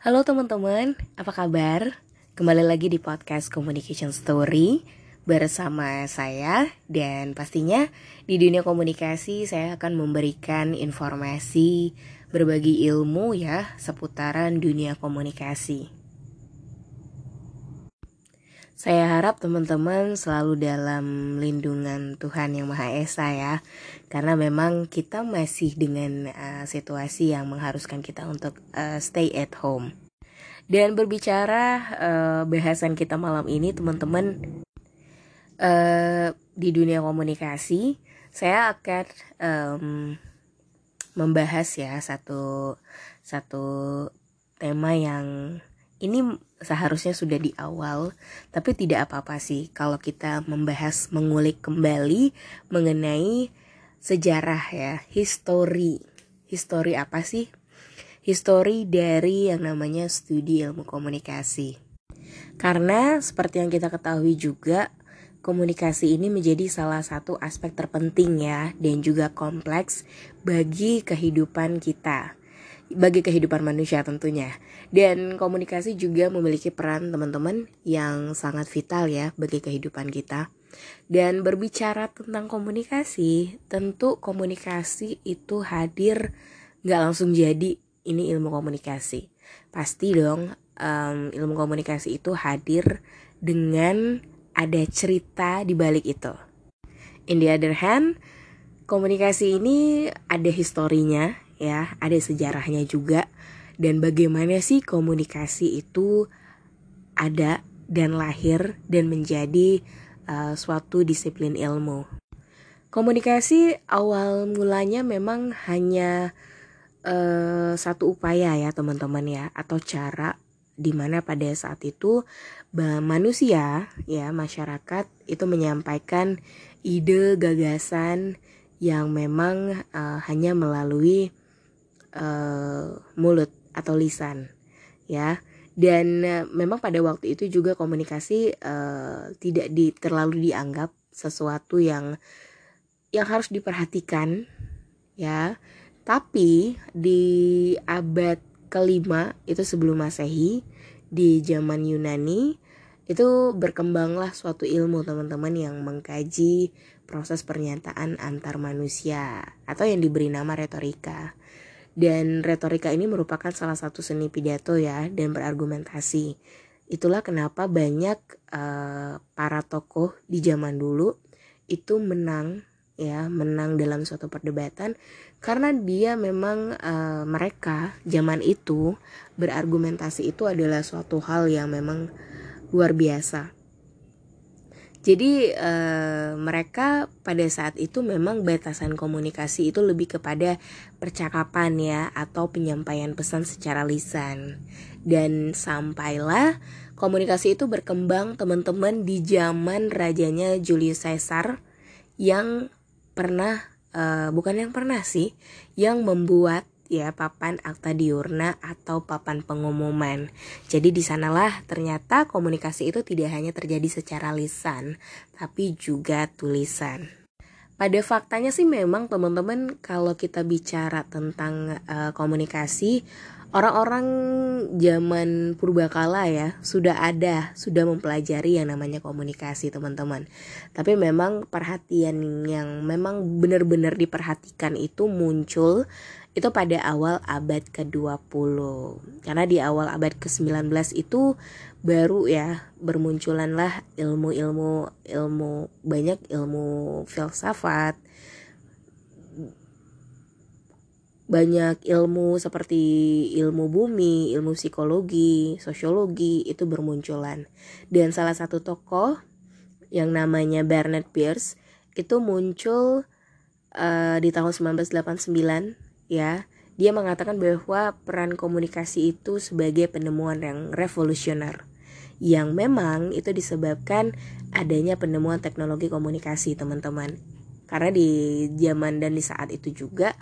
Halo teman-teman, apa kabar? Kembali lagi di podcast Communication Story bersama saya dan pastinya di dunia komunikasi saya akan memberikan informasi berbagi ilmu ya seputaran dunia komunikasi. Saya harap teman-teman selalu dalam lindungan Tuhan Yang Maha Esa ya. Karena memang kita masih dengan uh, situasi yang mengharuskan kita untuk uh, stay at home. Dan berbicara uh, bahasan kita malam ini teman-teman uh, di dunia komunikasi, saya akan um, membahas ya satu satu tema yang ini seharusnya sudah di awal, tapi tidak apa-apa sih kalau kita membahas mengulik kembali mengenai sejarah ya, histori. Histori apa sih? Histori dari yang namanya studi ilmu komunikasi. Karena seperti yang kita ketahui juga, komunikasi ini menjadi salah satu aspek terpenting ya dan juga kompleks bagi kehidupan kita bagi kehidupan manusia tentunya. Dan komunikasi juga memiliki peran teman-teman yang sangat vital ya bagi kehidupan kita. Dan berbicara tentang komunikasi, tentu komunikasi itu hadir nggak langsung jadi ini ilmu komunikasi. Pasti dong um, ilmu komunikasi itu hadir dengan ada cerita di balik itu. In the other hand, komunikasi ini ada historinya ya, ada sejarahnya juga dan bagaimana sih komunikasi itu ada dan lahir dan menjadi uh, suatu disiplin ilmu. Komunikasi awal mulanya memang hanya uh, satu upaya ya teman-teman ya atau cara di mana pada saat itu manusia ya masyarakat itu menyampaikan ide gagasan yang memang uh, hanya melalui uh, mulut atau lisan ya. Dan uh, memang pada waktu itu juga komunikasi uh, tidak di, terlalu dianggap sesuatu yang yang harus diperhatikan ya. Tapi di abad kelima itu sebelum masehi di zaman Yunani itu berkembanglah suatu ilmu teman-teman yang mengkaji proses pernyataan antar manusia atau yang diberi nama retorika dan retorika ini merupakan salah satu seni pidato ya dan berargumentasi. Itulah kenapa banyak uh, para tokoh di zaman dulu itu menang ya, menang dalam suatu perdebatan karena dia memang uh, mereka zaman itu berargumentasi itu adalah suatu hal yang memang luar biasa jadi uh, mereka pada saat itu memang batasan komunikasi itu lebih kepada percakapan ya atau penyampaian pesan secara lisan. Dan sampailah komunikasi itu berkembang teman-teman di zaman rajanya Julius Caesar yang pernah uh, bukan yang pernah sih yang membuat ya papan akta diurna atau papan pengumuman. Jadi di sanalah ternyata komunikasi itu tidak hanya terjadi secara lisan, tapi juga tulisan. Pada faktanya sih memang teman-teman kalau kita bicara tentang uh, komunikasi orang-orang zaman purbakala ya sudah ada, sudah mempelajari yang namanya komunikasi teman-teman. Tapi memang perhatian yang memang benar-benar diperhatikan itu muncul itu pada awal abad ke-20 karena di awal abad ke-19 itu baru ya bermunculanlah ilmu-ilmu ilmu banyak ilmu filsafat. Banyak ilmu seperti ilmu bumi, ilmu psikologi, sosiologi itu bermunculan. Dan salah satu tokoh yang namanya Bernard Pierce itu muncul uh, di tahun 1989 ya dia mengatakan bahwa peran komunikasi itu sebagai penemuan yang revolusioner yang memang itu disebabkan adanya penemuan teknologi komunikasi teman-teman. Karena di zaman dan di saat itu juga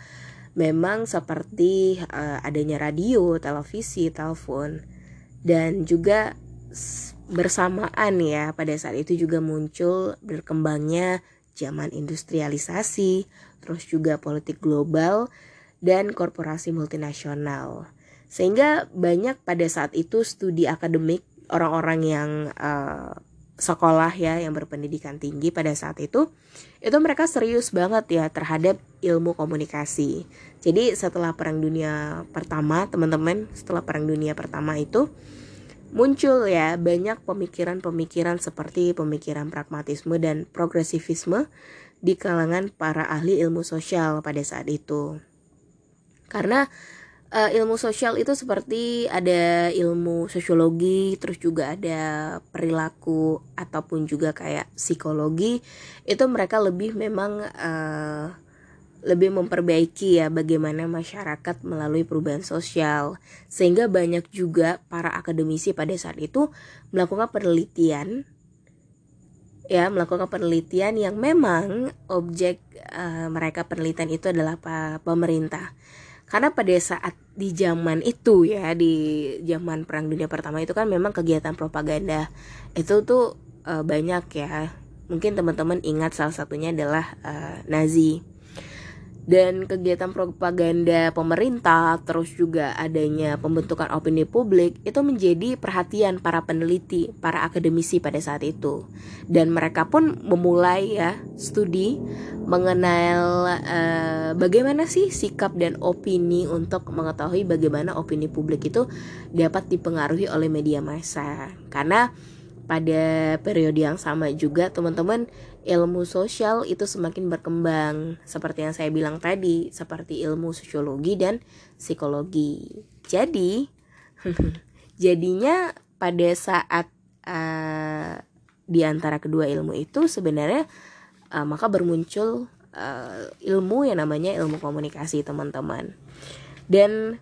memang seperti uh, adanya radio, televisi, telepon dan juga bersamaan ya pada saat itu juga muncul berkembangnya zaman industrialisasi, terus juga politik global dan korporasi multinasional. sehingga banyak pada saat itu studi akademik orang-orang yang uh, sekolah ya yang berpendidikan tinggi pada saat itu itu mereka serius banget ya terhadap ilmu komunikasi. Jadi setelah Perang Dunia Pertama, teman-teman, setelah Perang Dunia Pertama itu muncul ya banyak pemikiran-pemikiran seperti pemikiran pragmatisme dan progresivisme di kalangan para ahli ilmu sosial pada saat itu. Karena uh, ilmu sosial itu seperti ada ilmu sosiologi, terus juga ada perilaku ataupun juga kayak psikologi. Itu mereka lebih memang uh, lebih memperbaiki ya bagaimana masyarakat melalui perubahan sosial sehingga banyak juga para akademisi pada saat itu melakukan penelitian ya melakukan penelitian yang memang objek uh, mereka penelitian itu adalah pemerintah karena pada saat di zaman itu ya di zaman perang dunia pertama itu kan memang kegiatan propaganda itu tuh uh, banyak ya. Mungkin teman-teman ingat salah satunya adalah uh, Nazi dan kegiatan propaganda pemerintah terus juga adanya pembentukan opini publik itu menjadi perhatian para peneliti, para akademisi pada saat itu. Dan mereka pun memulai ya studi mengenal uh, bagaimana sih sikap dan opini untuk mengetahui bagaimana opini publik itu dapat dipengaruhi oleh media massa. Karena pada periode yang sama juga teman-teman ilmu sosial itu semakin berkembang. Seperti yang saya bilang tadi seperti ilmu sosiologi dan psikologi. Jadi jadinya pada saat uh, di antara kedua ilmu itu sebenarnya uh, maka bermuncul uh, ilmu yang namanya ilmu komunikasi teman-teman. Dan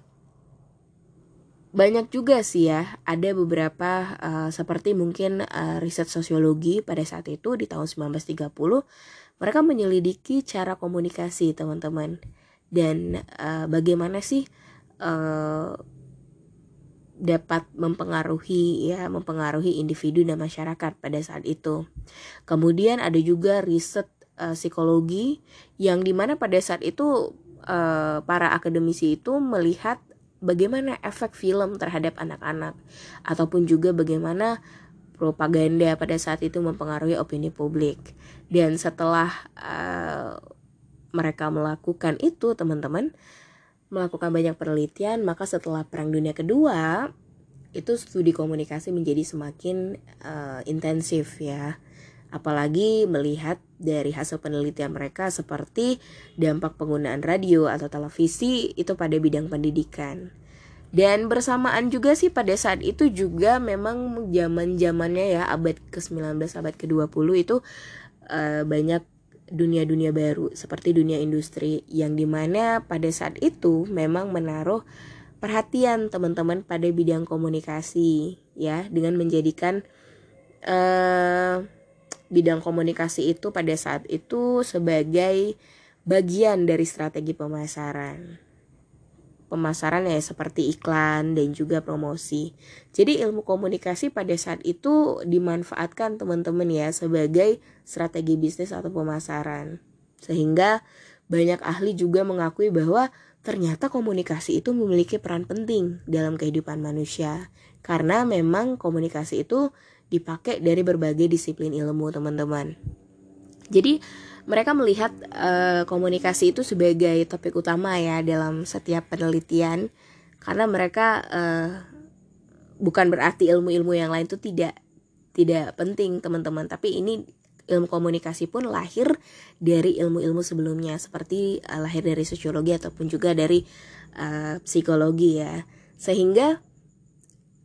banyak juga sih ya. Ada beberapa uh, seperti mungkin uh, riset sosiologi pada saat itu di tahun 1930 mereka menyelidiki cara komunikasi teman-teman. Dan uh, bagaimana sih uh, dapat mempengaruhi ya mempengaruhi individu dan masyarakat pada saat itu. Kemudian ada juga riset uh, psikologi yang di mana pada saat itu uh, para akademisi itu melihat bagaimana efek film terhadap anak-anak ataupun juga bagaimana propaganda pada saat itu mempengaruhi opini publik. Dan setelah uh, mereka melakukan itu teman-teman melakukan banyak penelitian maka setelah perang dunia kedua itu studi komunikasi menjadi semakin uh, intensif ya apalagi melihat dari hasil penelitian mereka seperti dampak penggunaan radio atau televisi itu pada bidang pendidikan. Dan bersamaan juga sih pada saat itu juga memang zaman-zamannya ya abad ke-19 abad ke-20 itu uh, banyak dunia-dunia baru seperti dunia industri yang di mana pada saat itu memang menaruh perhatian teman-teman pada bidang komunikasi ya dengan menjadikan uh, bidang komunikasi itu pada saat itu sebagai bagian dari strategi pemasaran. Pemasaran ya seperti iklan dan juga promosi. Jadi ilmu komunikasi pada saat itu dimanfaatkan teman-teman ya sebagai strategi bisnis atau pemasaran. Sehingga banyak ahli juga mengakui bahwa ternyata komunikasi itu memiliki peran penting dalam kehidupan manusia. Karena memang komunikasi itu dipakai dari berbagai disiplin ilmu teman-teman. Jadi mereka melihat uh, komunikasi itu sebagai topik utama ya dalam setiap penelitian. Karena mereka uh, bukan berarti ilmu-ilmu yang lain itu tidak tidak penting teman-teman. Tapi ini ilmu komunikasi pun lahir dari ilmu-ilmu sebelumnya. Seperti uh, lahir dari sosiologi ataupun juga dari uh, psikologi ya. Sehingga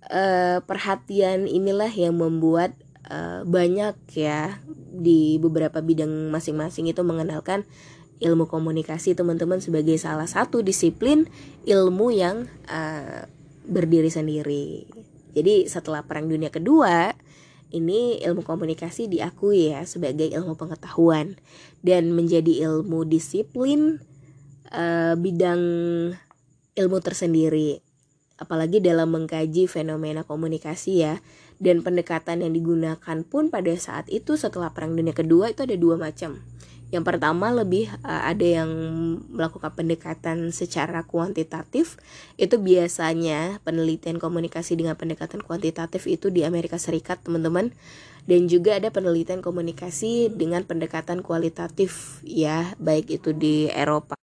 uh, perhatian inilah yang membuat uh, banyak ya di beberapa bidang masing-masing itu mengenalkan ilmu komunikasi teman-teman sebagai salah satu disiplin ilmu yang uh, berdiri sendiri. Jadi setelah Perang Dunia Kedua, ini ilmu komunikasi diakui ya sebagai ilmu pengetahuan dan menjadi ilmu disiplin uh, bidang ilmu tersendiri apalagi dalam mengkaji fenomena komunikasi ya dan pendekatan yang digunakan pun pada saat itu setelah perang dunia kedua itu ada dua macam Yang pertama lebih uh, ada yang melakukan pendekatan secara kuantitatif. Itu biasanya penelitian komunikasi dengan pendekatan kuantitatif itu di Amerika Serikat, teman-teman. Dan juga ada penelitian komunikasi dengan pendekatan kualitatif ya, baik itu di Eropa.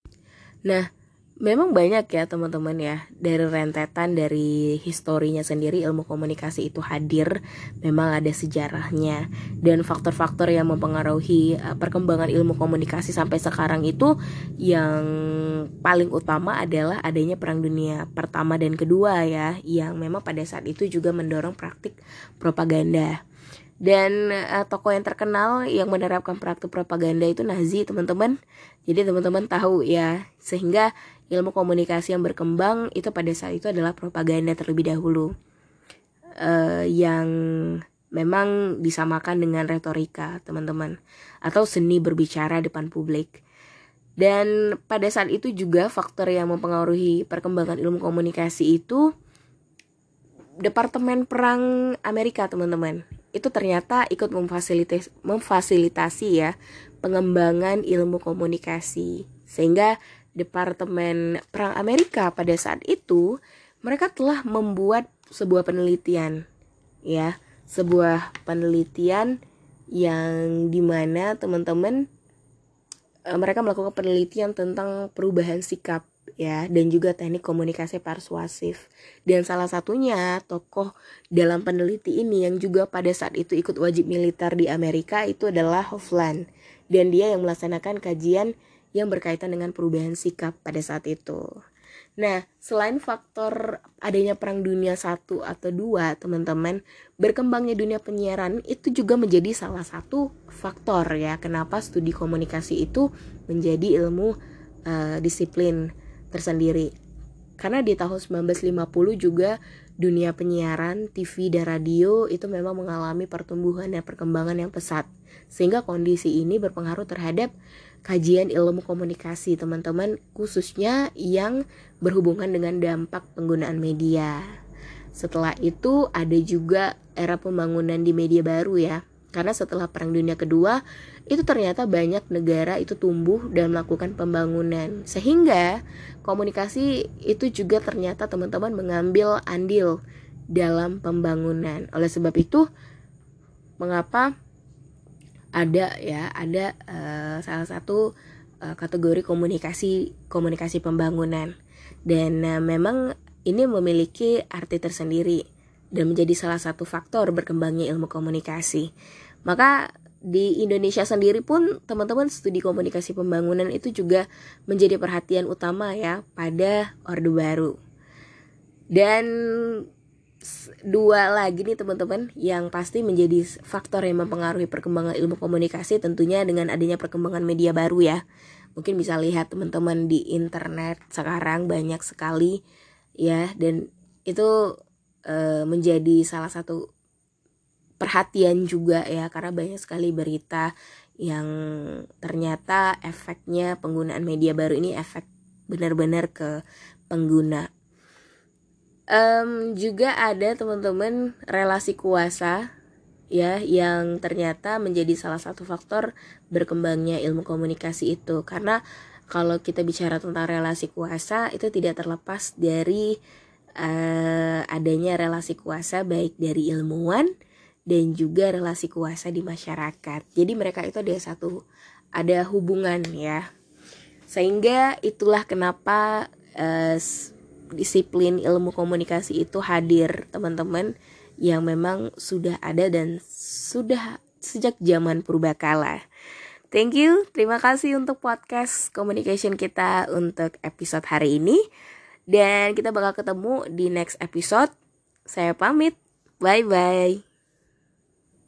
Nah, memang banyak ya teman-teman ya dari rentetan dari historinya sendiri ilmu komunikasi itu hadir. Memang ada sejarahnya dan faktor-faktor yang mempengaruhi uh, perkembangan ilmu komunikasi sampai sekarang itu. Yang paling utama adalah adanya perang dunia pertama dan kedua ya yang memang pada saat itu juga mendorong praktik propaganda dan uh, tokoh yang terkenal yang menerapkan praktik propaganda itu Nazi teman-teman. Jadi teman-teman tahu ya sehingga ilmu komunikasi yang berkembang itu pada saat itu adalah propaganda terlebih dahulu. Uh, yang memang disamakan dengan retorika teman-teman. Atau seni berbicara depan publik. Dan pada saat itu juga faktor yang mempengaruhi perkembangan ilmu komunikasi itu Departemen Perang Amerika teman-teman itu ternyata ikut memfasilitasi, memfasilitasi ya pengembangan ilmu komunikasi. Sehingga Departemen Perang Amerika pada saat itu mereka telah membuat sebuah penelitian ya. Sebuah penelitian yang di mana teman-teman e, mereka melakukan penelitian tentang perubahan sikap ya dan juga teknik komunikasi persuasif. Dan salah satunya tokoh dalam peneliti ini yang juga pada saat itu ikut wajib militer di Amerika itu adalah Hovland. Dan dia yang melaksanakan kajian yang berkaitan dengan perubahan sikap pada saat itu. Nah, selain faktor adanya perang dunia satu atau dua, teman-teman, berkembangnya dunia penyiaran itu juga menjadi salah satu faktor ya kenapa studi komunikasi itu menjadi ilmu uh, disiplin tersendiri. Karena di tahun 1950 juga dunia penyiaran, TV dan radio itu memang mengalami pertumbuhan dan perkembangan yang pesat. Sehingga kondisi ini berpengaruh terhadap kajian ilmu komunikasi teman-teman khususnya yang berhubungan dengan dampak penggunaan media. Setelah itu ada juga era pembangunan di media baru ya. Karena setelah Perang Dunia Kedua itu ternyata banyak negara itu tumbuh dan melakukan pembangunan. Sehingga komunikasi itu juga ternyata teman-teman mengambil andil dalam pembangunan. Oleh sebab itu mengapa ada ya, ada uh, salah satu uh, kategori komunikasi komunikasi pembangunan. Dan uh, memang ini memiliki arti tersendiri dan menjadi salah satu faktor berkembangnya ilmu komunikasi. Maka di Indonesia sendiri pun teman-teman studi komunikasi pembangunan itu juga menjadi perhatian utama ya pada Orde Baru. Dan dua lagi nih teman-teman yang pasti menjadi faktor yang mempengaruhi perkembangan ilmu komunikasi tentunya dengan adanya perkembangan media baru ya. Mungkin bisa lihat teman-teman di internet sekarang banyak sekali ya dan itu e, menjadi salah satu perhatian juga ya karena banyak sekali berita yang ternyata efeknya penggunaan media baru ini efek benar-benar ke pengguna. Um, juga ada teman-teman relasi kuasa ya yang ternyata menjadi salah satu faktor berkembangnya ilmu komunikasi itu karena kalau kita bicara tentang relasi kuasa itu tidak terlepas dari uh, adanya relasi kuasa baik dari ilmuwan dan juga relasi kuasa di masyarakat. Jadi mereka itu ada satu ada hubungan ya. Sehingga itulah kenapa uh, disiplin ilmu komunikasi itu hadir teman-teman yang memang sudah ada dan sudah sejak zaman purbakala. Thank you, terima kasih untuk podcast communication kita untuk episode hari ini. Dan kita bakal ketemu di next episode. Saya pamit. Bye bye.